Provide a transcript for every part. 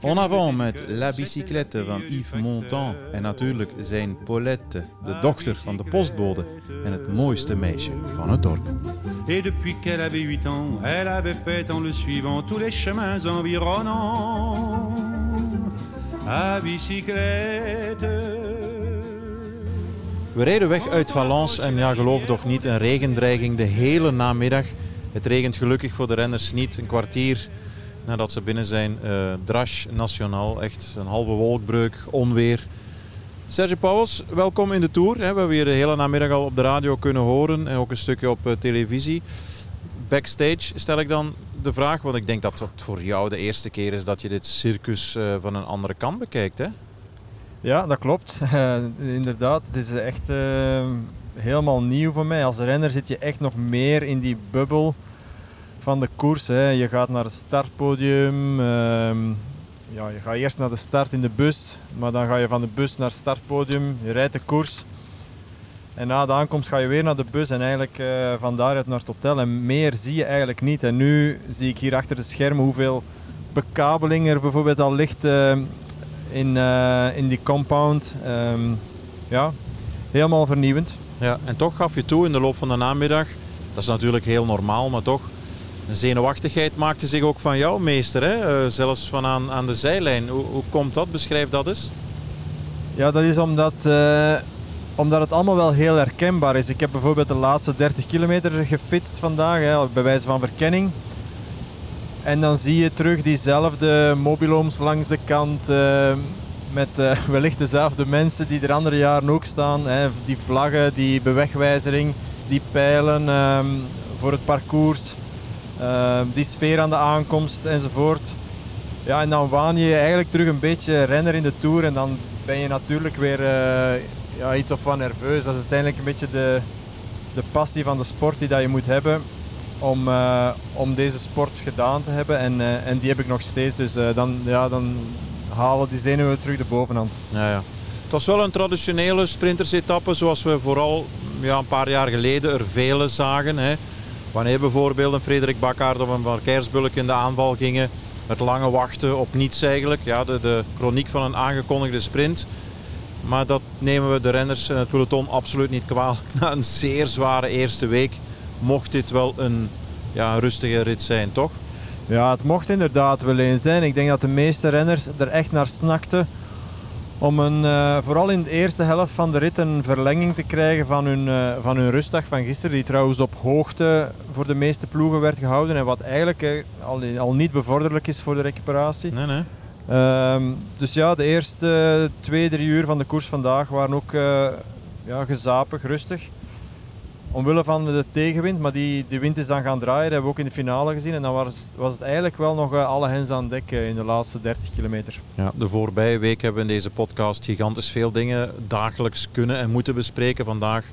En avant met La Bicyclette van Yves Montand en natuurlijk zijn Paulette, de dochter van de postbode en het mooiste meisje van het dorp. Et depuis qu'elle avait 8 ans, elle avait fait en le suivant tous les chemins environnants. À bicyclette. We rijden weg uit Valence en ja, geloof het of niet, een regendreiging de hele namiddag. Het regent gelukkig voor de renners niet. Een kwartier nadat ze binnen zijn, eh Drash Nationaal. Echt een halve wolkbreuk, onweer. Serge Pauwels, welkom in de Tour. We hebben je de hele namiddag al op de radio kunnen horen en ook een stukje op eh, televisie. Backstage stel ik dan de vraag, want ik denk dat het voor jou de eerste keer is dat je dit circus eh, van een andere kant bekijkt. Hè? Ja, dat klopt. Inderdaad, het is echt helemaal nieuw voor mij. Als renner zit je echt nog meer in die bubbel van de koers. Hè. Je gaat naar het startpodium. ehm, ja, je gaat eerst naar de start in de bus, maar dan ga je van de bus naar het startpodium. Je rijdt de koers. En na de aankomst ga je weer naar de bus en eigenlijk eh, van daaruit naar het hotel. En meer zie je eigenlijk niet. En nu zie ik hier achter de schermen hoeveel bekabeling er bijvoorbeeld al ligt eh, in, eh, in die compound. Ehm, ja, helemaal vernieuwend. Ja, en toch gaf je toe in de loop van de namiddag, dat is natuurlijk heel normaal, maar toch, zenuwachtigheid maakte zich ook van jou, meester. Hè? Eh, zelfs van aan, de zijlijn. Hoe, hoe komt dat? Beschrijf dat eens. Ja, dat is omdat, eh, omdat het allemaal wel heel herkenbaar is. Ik heb bijvoorbeeld de laatste 30 kilometer gefietst vandaag, hè, bij wijze van verkenning. En dan zie je terug diezelfde mobilhomes langs de kant. eh, met wellicht dezelfde mensen die er andere jaren ook staan. Hè. Die vlaggen, die bewegwijzering, die pijlen ehm, voor het parcours. Ehm, die sfeer aan de aankomst enzovoort. Ja, en dan waan je eigenlijk terug een beetje renner in de Tour. En dan ben je natuurlijk weer eh, ja, iets of wat nerveus. Dat is uiteindelijk een beetje de, de passie van de sport die dat je moet hebben om, eh, om deze sport gedaan te hebben. En, eh, en die heb ik nog steeds. Dus dan, ja, dan halen die zenuwen terug de bovenhand. Ja, ja. Het was wel een traditionele sprintersetappe zoals we vooral ja, een paar jaar geleden er vele zagen. Hè. Wanneer bijvoorbeeld een Frederik Bakkaert of een Van Kersbulk in de aanval gingen. Het lange wachten op niets eigenlijk. Ja, de, de chroniek van een aangekondigde sprint. Maar dat nemen we de renners en het peloton absoluut niet kwalijk. Na een zeer zware eerste week mocht dit wel een ja, rustige rit zijn, toch? Ja, het mocht inderdaad wel eens zijn. Ik denk dat de meeste renners er echt naar snakten om een, eh, vooral in de eerste helft van de rit een verlenging te krijgen van hun, eh, van hun rustdag van gisteren. Die trouwens op hoogte voor de meeste ploegen werd gehouden. En wat eigenlijk al, al niet bevorderlijk is voor de recuperatie. Nee, nee. Ehm, dus ja, de eerste twee, drie uur van de koers vandaag waren ook eh, ja, gezapig, rustig. Omwille van de tegenwind, maar die, die wind is dan gaan draaien. Dat hebben we ook in de finale gezien. En dan was, was het eigenlijk wel nog eh, alle hens aan dek eh, in de laatste 30 kilometer. Ja, de voorbije week hebben we in deze podcast gigantisch veel dingen dagelijks kunnen en moeten bespreken. Vandaag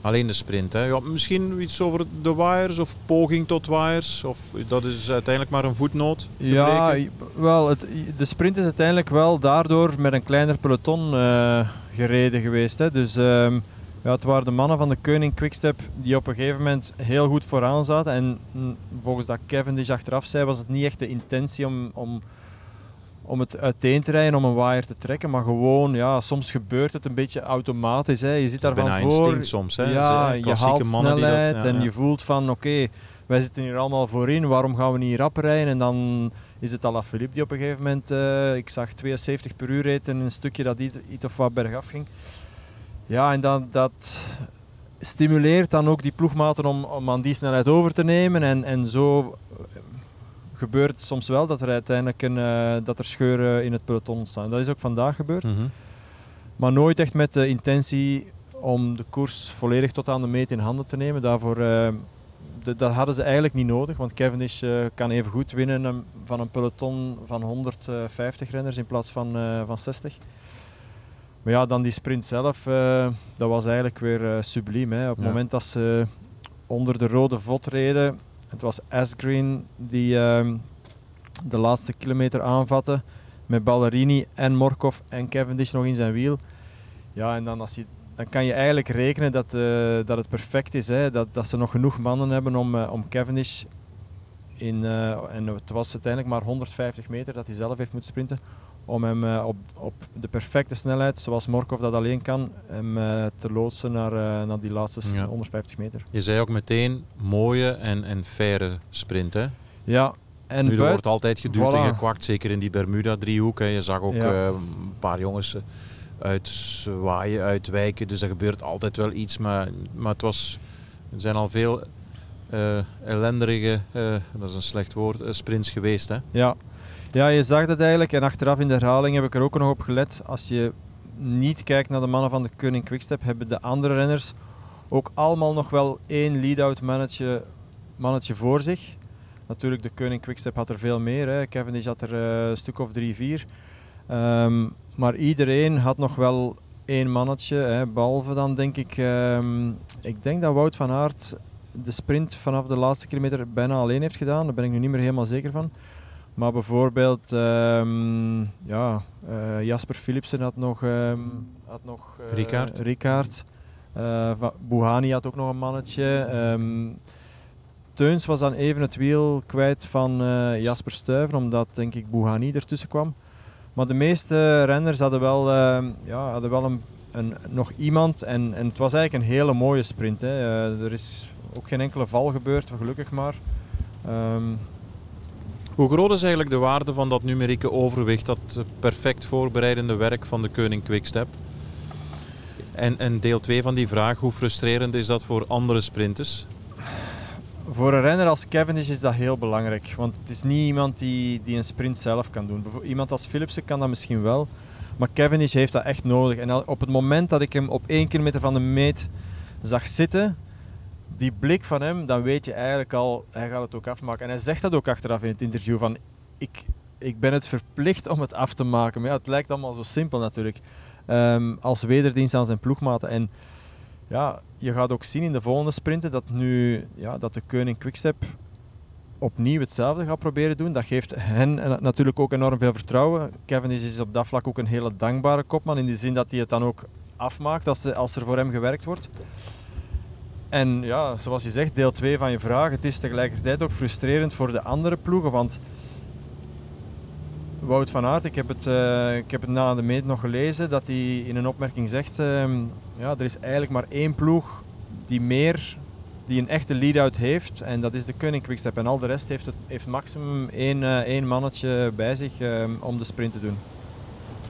alleen de sprint. Hè. Ja, misschien iets over de wires of poging tot wires. Of dat is uiteindelijk maar een voetnoot. Ja, wel, het, de sprint is uiteindelijk wel daardoor met een kleiner peloton eh, gereden geweest. Hè. Dus ehm, ja, het waren de mannen van de Koning Quickstep die op een gegeven moment heel goed vooraan zaten. En mm, volgens dat Cavendish achteraf zei, was het niet echt de intentie om, om, om het uiteen te rijden, om een wire te trekken. Maar gewoon, ja, soms gebeurt het een beetje automatisch. Hè. Je zit daar van voor. instinct soms. Hè. Ja, je klassieke haalt mannen die dat- snelheid ja, en ja. je voelt van oké, wij zitten hier allemaal voorin, waarom gaan we niet rap rijden? En dan is het Alaphilippe die op een gegeven moment, eh, ik zag 72 per uur reed en een stukje dat iets, iets of wat bergaf ging. Ja, en dan, dat stimuleert dan ook die ploegmaten om, om aan die snelheid over te nemen en, en zo eh, gebeurt het soms wel dat er uiteindelijk een, eh, dat er scheuren in het peloton ontstaan. Dat is ook vandaag gebeurd. Mhm. Maar nooit echt met de intentie om de koers volledig tot aan de meet in handen te nemen. Daarvoor, eh, de- dat hadden ze eigenlijk niet nodig, want Cavendish eh, kan even goed winnen van een peloton van 150 renners in plaats van, van 60. Maar ja, dan die sprint zelf, eh, dat was eigenlijk weer eh, subliem. Hè. Op het Ja. moment dat ze onder de rode vod reden, het was Asgreen die ehm, de laatste kilometer aanvatte met Ballerini en Morkov en Cavendish nog in zijn wiel. Ja, en dan, als je, dan kan je eigenlijk rekenen dat, eh, dat het perfect is. Hè? Dat, dat ze nog genoeg mannen hebben om, om Cavendish in, en het was uiteindelijk maar 150 meter dat hij zelf heeft moeten sprinten, om hem eh, op, op de perfecte snelheid, zoals Morkov dat alleen kan, hem eh, te loodsen naar, eh, naar die laatste s- Ja. 150 meter. Je zei ook meteen mooie en, en faire sprint. Hè? Ja, en nu, er wordt altijd geduwd en gekwakt, zeker in die Bermuda-driehoek. Je zag ook Ja. een paar jongens uitwaaien, uitwijken. Dus er gebeurt altijd wel iets. Maar, maar het was, er zijn al veel ellenderige, eh, dat is een slecht woord, sprints geweest. Hè? Ja. Ja, je zag dat eigenlijk. En achteraf in de herhaling heb ik er ook nog op gelet. Als je niet kijkt naar de mannen van de Koning Quickstep, hebben de andere renners ook allemaal nog wel één lead-out mannetje, mannetje voor zich. Natuurlijk, de Koning Quickstep had er veel meer. Hè. Cavendish had er eh, een stuk of drie, vier. Ehm, maar iedereen had nog wel één mannetje. Hè. Behalve dan denk ik... ehm, ik denk dat Wout van Aert de sprint vanaf de laatste kilometer bijna alleen heeft gedaan. Daar ben ik nu niet meer helemaal zeker van. Maar bijvoorbeeld ehm, ja, eh, Jasper Philipsen had nog, ehm had nog eh, Rickaard. Rickaard. Eh, Bouhanni had ook nog een mannetje. Ehm, Teuns was dan even het wiel kwijt van Jasper Stuyven, omdat denk ik Bouhanni ertussen kwam. Maar de meeste renners hadden wel, ja, hadden wel een, een, nog iemand en, en het was eigenlijk een hele mooie sprint. Hè. Er is ook geen enkele val gebeurd, gelukkig maar. Hoe groot is eigenlijk de waarde van dat numerieke overwicht, dat eh, perfect voorbereidende werk van de Koning Quickstep? En, en deel 2 van die vraag, hoe frustrerend is dat voor andere sprinters? Voor een renner als Cavendish is dat heel belangrijk. Want het is niet iemand die, die een sprint zelf kan doen. Iemand als Philipsen kan dat misschien wel. Maar Cavendish heeft dat echt nodig. En op het moment dat ik hem op één kilometer van de meet zag zitten, die blik van hem, dan weet je eigenlijk al, hij gaat het ook afmaken. En hij zegt dat ook achteraf in het interview van, ik, ik ben het verplicht om het af te maken. Maar ja, het lijkt allemaal zo simpel natuurlijk. Ehm, als wederdienst aan zijn ploegmaten. En ja, je gaat ook zien in de volgende sprinten dat nu ja, dat de Koning Quickstep opnieuw hetzelfde gaat proberen doen. Dat geeft hen natuurlijk ook enorm veel vertrouwen. Cavendish is op dat vlak ook een hele dankbare kopman in de zin dat hij het dan ook afmaakt als, als er voor hem gewerkt wordt. En ja, zoals je zegt, deel 2 van je vraag. Het is tegelijkertijd ook frustrerend voor de andere ploegen, want Wout van Aert, ik heb het, eh, ik heb het na de meet nog gelezen, dat hij in een opmerking zegt, ehm, ja, er is eigenlijk maar één ploeg die meer, die een echte lead-out heeft, en dat is de Koning Quickstep. En al de rest heeft, het, heeft maximum één, eh, één mannetje bij zich ehm, om de sprint te doen.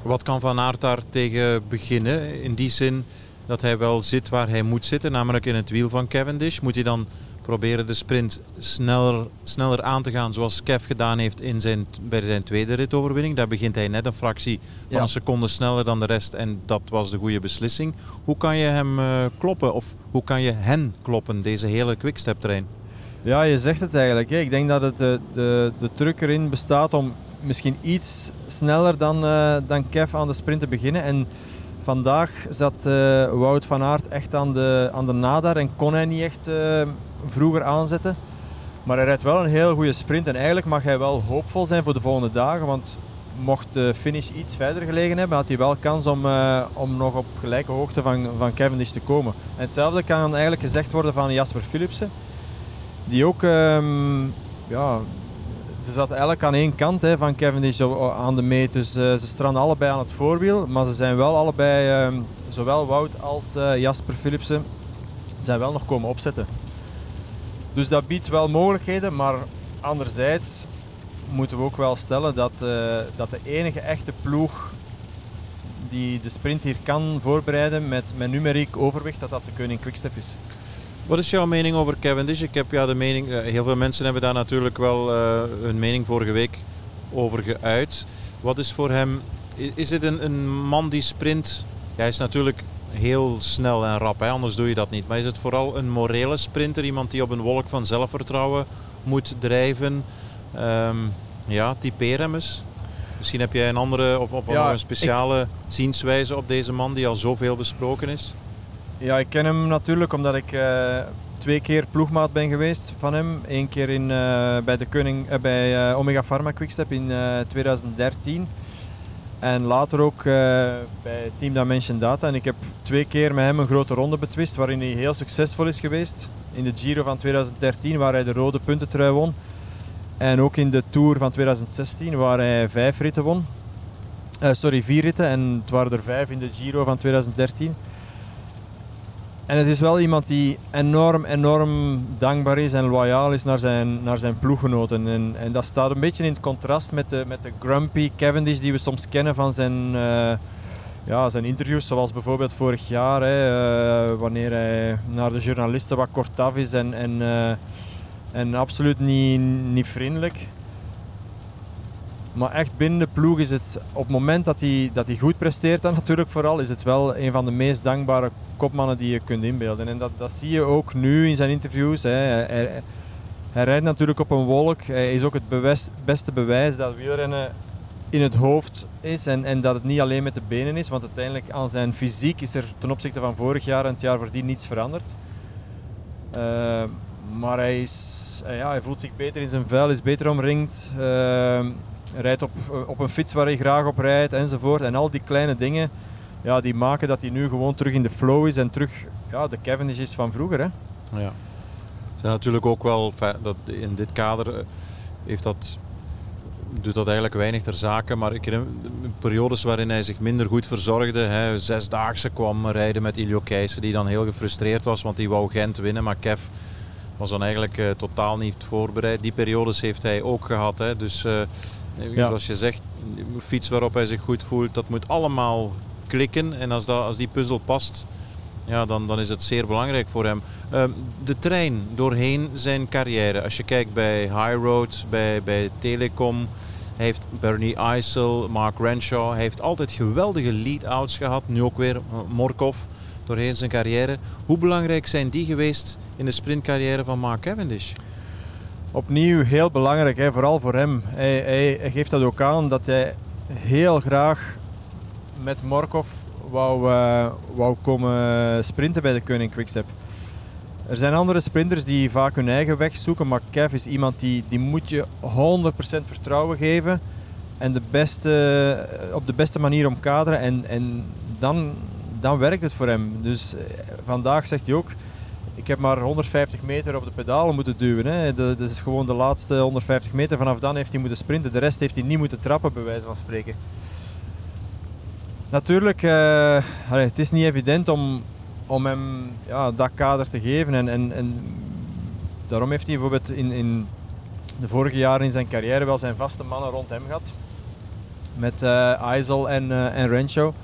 Wat kan Van Aert daar tegen beginnen? In die zin dat hij wel zit waar hij moet zitten, namelijk in het wiel van Cavendish. Moet hij dan proberen de sprint sneller, sneller aan te gaan zoals Kev gedaan heeft in zijn, bij zijn tweede ritoverwinning. Daar begint hij net een fractie van Ja. een seconde sneller dan de rest en dat was de goede beslissing. Hoe kan je hem eh, kloppen of hoe kan je hen kloppen, deze hele quickstep-trein? Ja, je zegt het eigenlijk. Hè. Ik denk dat het de, de, de truc erin bestaat om misschien iets sneller dan, eh, dan Kev aan de sprint te beginnen. En vandaag zat eh, Wout van Aert echt aan de, aan de nadar en kon hij niet echt eh, vroeger aanzetten. Maar hij rijdt wel een heel goede sprint en eigenlijk mag hij wel hoopvol zijn voor de volgende dagen. Want mocht de finish iets verder gelegen hebben, had hij wel kans om, eh, om nog op gelijke hoogte van, van Cavendish te komen. En hetzelfde kan eigenlijk gezegd worden van Jasper Philipsen. Die ook, ehm, ja, ze zaten eigenlijk aan één kant hè, van Cavendish o- aan de meet. Dus eh, ze stranden allebei aan het voorwiel. Maar ze zijn wel allebei, ehm, zowel Wout als eh, Jasper Philipsen, zijn wel nog komen opzetten. Dus dat biedt wel mogelijkheden, maar anderzijds moeten we ook wel stellen dat, eh, dat de enige echte ploeg die de sprint hier kan voorbereiden met, met numeriek overwicht, dat dat de Koning Quickstep is. Wat is jouw mening over Cavendish? Ik heb ja, de mening, eh, heel veel mensen hebben daar natuurlijk wel uh, hun mening vorige week over geuit. Wat is voor hem, is het een, een man die sprint? hij is natuurlijk heel snel en rap, hè? anders doe je dat niet. Maar is het vooral een morele sprinter, iemand die op een wolk van zelfvertrouwen moet drijven? Um, ja, typeer hem eens. Misschien heb jij een andere of, of een speciale zienswijze op deze man die al zoveel besproken is? Ja, ik ken hem natuurlijk omdat ik uh, twee keer ploegmaat ben geweest van hem. Eén keer in, uh, bij, de Koning, uh, bij Omega Pharma Quickstep in 2013. En later ook bij Team Dimension Data. En ik heb twee keer met hem een grote ronde betwist waarin hij heel succesvol is geweest. In de Giro van 2013 waar hij de rode puntentrui won. En ook in de Tour van 2016 waar hij vijf ritten won. sorry, vier ritten en het waren er vijf in de Giro van 2013. En het is wel iemand die enorm, enorm dankbaar is en loyaal is naar zijn, naar zijn ploeggenoten. En, en dat staat een beetje in het contrast met de, met de grumpy Cavendish die we soms kennen van zijn, uh, ja, zijn interviews. Zoals bijvoorbeeld vorig jaar, hè, uh, wanneer hij naar de journalisten wat kortaf is en, en, uh, en absoluut niet, niet vriendelijk. Maar echt binnen de ploeg is het, op het moment dat hij, dat hij goed presteert, dan natuurlijk vooral, is het wel een van de meest dankbare kopmannen die je kunt inbeelden. En dat, dat zie je ook nu in zijn interviews. Hè. Hij, hij, rijdt natuurlijk op een wolk. Hij is ook het beste bewijs dat wielrennen in het hoofd is en, en dat het niet alleen met de benen is. Want uiteindelijk aan zijn fysiek is er ten opzichte van vorig jaar en het jaar voordien niets veranderd. Uh, maar hij, is, ja, hij voelt zich beter in zijn vuil, is beter omringd. Uh, rijdt op, op een fiets waar hij graag op rijdt enzovoort. En al die kleine dingen ja, die maken dat hij nu gewoon terug in de flow is en terug ja, de Cavendish is van vroeger. Hè. Ja. Zijn natuurlijk ook wel dat in dit kader eh, heeft dat, doet dat eigenlijk weinig ter zake. Maar ik herinner periodes waarin hij zich minder goed verzorgde. Hè, zesdaagse kwam rijden met Ilio Keijsen, die dan heel gefrustreerd was, want die wou Gent winnen. Maar Kev was dan eigenlijk uh, totaal niet voorbereid. Die periodes heeft hij ook gehad. Hè. Dus ja. zoals je zegt, fiets waarop hij zich goed voelt, dat moet allemaal klikken. En als, dat, als die puzzel past, ja, dan, dan is het zeer belangrijk voor hem. Ehm, de trein doorheen zijn carrière. Als je kijkt bij High Road, bij, bij Telecom. Heeft Bernie Eisel, Mark Renshaw. Hij heeft altijd geweldige lead-outs gehad. Nu ook weer eh, Morkov doorheen zijn carrière. Hoe belangrijk zijn die geweest in de sprintcarrière van Mark Cavendish? Opnieuw heel belangrijk, hè, vooral voor hem. Hij, hij, geeft dat ook aan dat hij heel graag met Morkov wou, uh, wou komen sprinten bij de Koning Quickstep. Er zijn andere sprinters die vaak hun eigen weg zoeken, maar Kev is iemand die, die moet je 100% vertrouwen geven en de beste, op de beste manier omkaderen en, en dan, dan werkt het voor hem. Dus eh, vandaag zegt hij ook, ik heb maar 150 meter op de pedalen moeten duwen. Hè. Dat is gewoon de laatste 150 meter. Vanaf dan heeft hij moeten sprinten. De rest heeft hij niet moeten trappen, bij wijze van spreken. Natuurlijk, uh, het is niet evident om, om hem ja, dat kader te geven. En, en, en daarom heeft hij bijvoorbeeld in, in de vorige jaren in zijn carrière wel zijn vaste mannen rond hem gehad. Met uh, Eisel en, uh, en Rencho.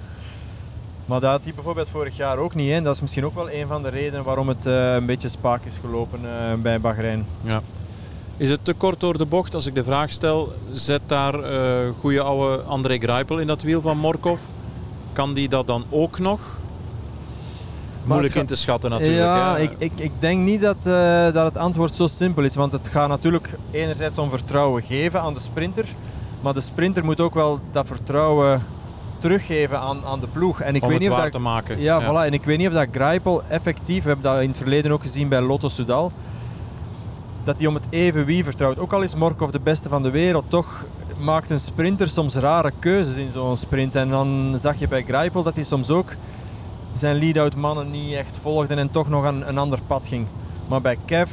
Maar dat had hij bijvoorbeeld vorig jaar ook niet. Hè. Dat is misschien ook wel een van de redenen waarom het een beetje spaak is gelopen bij Bahrein. Ja. Is het te kort door de bocht als ik de vraag stel, zet daar goede oude André Greipel in dat wiel van Morkov? Kan die dat dan ook nog? Moeilijk in te schatten natuurlijk. Ja, ik, ik, ik denk niet dat, uh, dat het antwoord zo simpel is. Want het gaat natuurlijk enerzijds om vertrouwen geven aan de sprinter. Maar de sprinter moet ook wel dat vertrouwen teruggeven aan, aan de ploeg. En ik om weet niet of dat, te maken. Ja, ja, Voilà. En ik weet niet of dat Greipel effectief, we hebben dat in het verleden ook gezien bij Lotto Soudal, dat hij om het even wie vertrouwt. Ook al is Morkov de beste van de wereld, toch maakt een sprinter soms rare keuzes in zo'n sprint. En dan zag je bij Greipel dat hij soms ook zijn lead-out mannen niet echt volgde en toch nog een, een ander pad ging. Maar bij Kev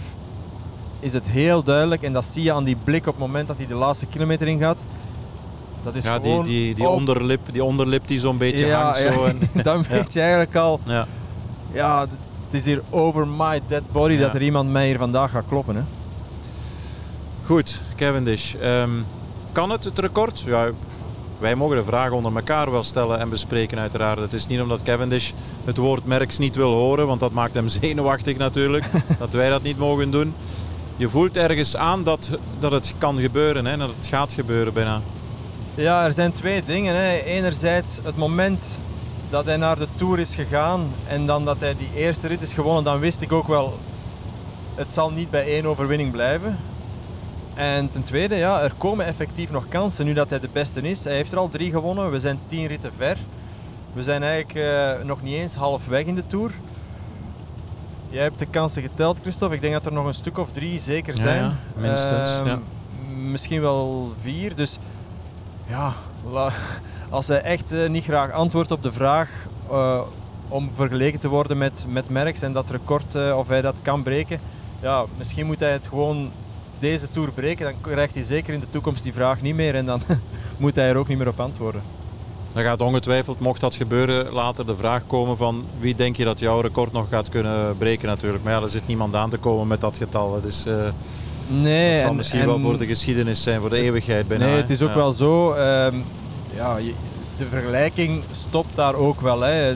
is het heel duidelijk en dat zie je aan die blik op het moment dat hij de laatste kilometer ingaat. Dat is ja, gewoon die, die, die, onderlip, die onderlip die zo'n beetje ja, hangt. Zo en, dan weet je eigenlijk al, ja. ja, het is hier over my dead body dat er iemand mij hier vandaag gaat kloppen. Hè. Goed, Cavendish. Um, kan het, het record? Ja, wij mogen de vragen onder elkaar wel stellen en bespreken uiteraard. Het is niet omdat Cavendish het woord Merks niet wil horen, want dat maakt hem zenuwachtig natuurlijk, dat wij dat niet mogen doen. Je voelt ergens aan dat, dat het kan gebeuren, hè, dat het gaat gebeuren bijna. Ja, er zijn twee dingen. Hè. Enerzijds het moment dat hij naar de Tour is gegaan en dan dat hij die eerste rit is gewonnen, dan wist ik ook wel, het zal niet bij één overwinning blijven. En ten tweede, ja, er komen effectief nog kansen nu dat hij de beste is. Hij heeft er al drie gewonnen, we zijn tien ritten ver. We zijn eigenlijk uh, nog niet eens halfweg in de Tour. Jij hebt de kansen geteld, Christophe. Ik denk dat er nog een stuk of drie zeker zijn. Ja, ja minstens. Uh, ja. Misschien wel vier. Dus ja, als hij echt uh, niet graag antwoordt op de vraag uh, om vergeleken te worden met, met Merckx en dat record, uh, of hij dat kan breken, ja, misschien moet hij het gewoon deze Tour breken. Dan krijgt hij zeker in de toekomst die vraag niet meer en dan moet hij er ook niet meer op antwoorden. Dan gaat ongetwijfeld, mocht dat gebeuren, later de vraag komen van wie denk je dat jouw record nog gaat kunnen breken natuurlijk. Maar ja, er zit niemand aan te komen met dat getal. Dus, nee, het zal misschien wel voor de geschiedenis zijn, voor de eeuwigheid bijna. Nee, het is ook ja. wel zo. Um, ja, de vergelijking stopt daar ook wel. Hè.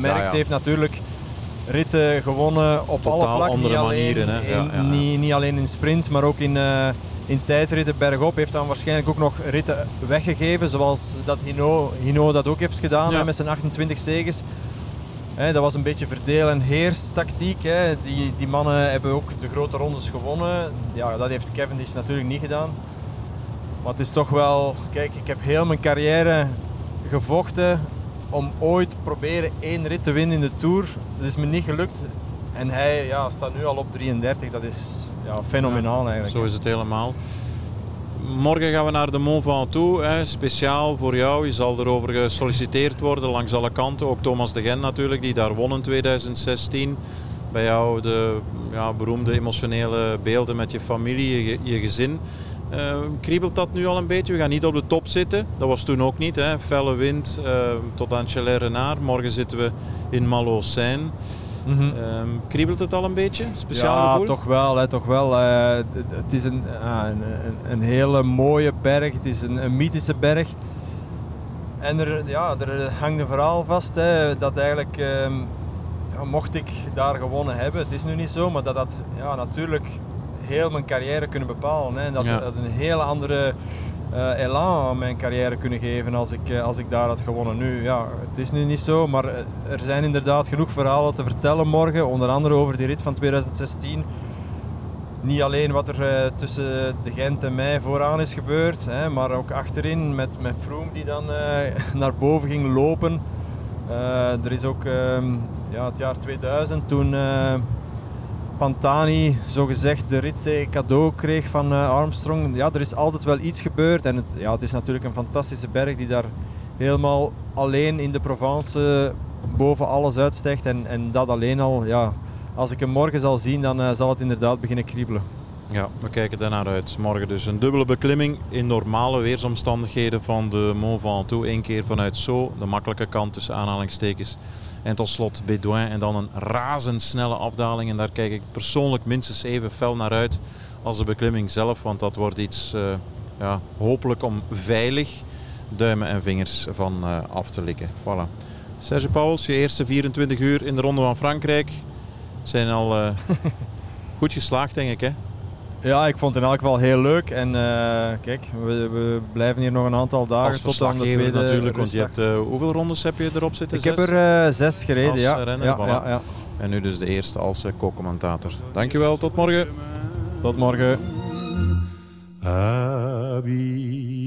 Merckx ja, heeft natuurlijk ritten gewonnen op Totaal alle vlakken. andere niet manieren. Alleen hè. Ja, in, niet, niet, alleen in sprints, maar ook in, uh, in tijdritten bergop. Heeft dan waarschijnlijk ook nog ritten weggegeven, zoals dat Hino, Hino dat ook heeft gedaan met zijn 28 zegens. Hè, dat was een beetje verdeel- en heerstactiek. Hè. Die, die mannen hebben ook de grote rondes gewonnen. Ja, dat heeft Cavendish natuurlijk niet gedaan. Maar het is toch wel, kijk, ik heb heel mijn carrière gevochten om ooit proberen één rit te winnen in de Tour. Dat is me niet gelukt. En hij ja, staat nu al op 33, dat is ja, fenomenaal eigenlijk. Zo is het helemaal. Morgen gaan we naar de Mont Ventoux, hè, speciaal voor jou. Je zal erover gesolliciteerd worden langs alle kanten. Ook Thomas de Gen natuurlijk, die daar won in 2016. Bij jou de ja, beroemde emotionele beelden met je familie, je, je gezin. Uh, kriebelt dat nu al een beetje? We gaan niet op de top zitten. Dat was toen ook niet. Hè. Felle wind uh, tot aan Chalais-Renard. Morgen zitten we in Malocène. Mm -hmm. uh, kriebelt het al een beetje? Speciaal ja, gevoel? toch wel. Hè, toch wel. het, het, is een, een, een, hele mooie berg. Het is een, een mythische berg. En er, ja, er hangt een verhaal vast hè, dat eigenlijk, ehm, ja, mocht ik daar gewonnen hebben, het is nu niet zo, maar dat dat ja, natuurlijk heel mijn carrière kunnen bepalen. Hè. En dat, dat een hele andere eh, elan aan mijn carrière kunnen geven als ik, eh, als ik daar had gewonnen. Nu, ja, het is nu niet zo, maar eh, er zijn inderdaad genoeg verhalen te vertellen morgen. Onder andere over die rit van 2016. Niet alleen wat er tussen de Gent en mij vooraan is gebeurd, hè, maar ook achterin met, met Froome die dan naar boven ging lopen. Er is ook ehm, ja, het jaar 2000 toen Pantani zogezegd de ritzee cadeau kreeg van eh, Armstrong. Ja, er is altijd wel iets gebeurd en het, ja, het is natuurlijk een fantastische berg die daar helemaal alleen in de Provence boven alles uitstijgt en, en dat alleen al, ja, als ik hem morgen zal zien, dan eh, zal het inderdaad beginnen kriebelen. Ja, we kijken daarnaar uit. Morgen dus een dubbele beklimming in normale weersomstandigheden van de Mont Ventoux. Eén keer vanuit Sceaux, de makkelijke kant tussen aanhalingstekens. En tot slot Bédouin en dan een razendsnelle afdaling. En daar kijk ik persoonlijk minstens even fel naar uit als de beklimming zelf. Want dat wordt iets uh, ja, hopelijk om veilig duimen en vingers van uh, af te likken. Voilà. Serge Pauwels, je eerste 24 uur in de Ronde van Frankrijk zijn al uh, goed geslaagd, denk ik. Hè? Ja, ik vond het in elk geval heel leuk. En uh, kijk, we, we, blijven hier nog een aantal dagen Als tot aan de tweede natuurlijk, want je hebt, uh, hoeveel rondes heb je erop zitten? Ik heb er uh, zes gereden, Als ja. renner, ja, voilà. ja, ja. En nu dus de eerste als co-commentator. Dankjewel, tot morgen. Tot morgen. Bicyclette,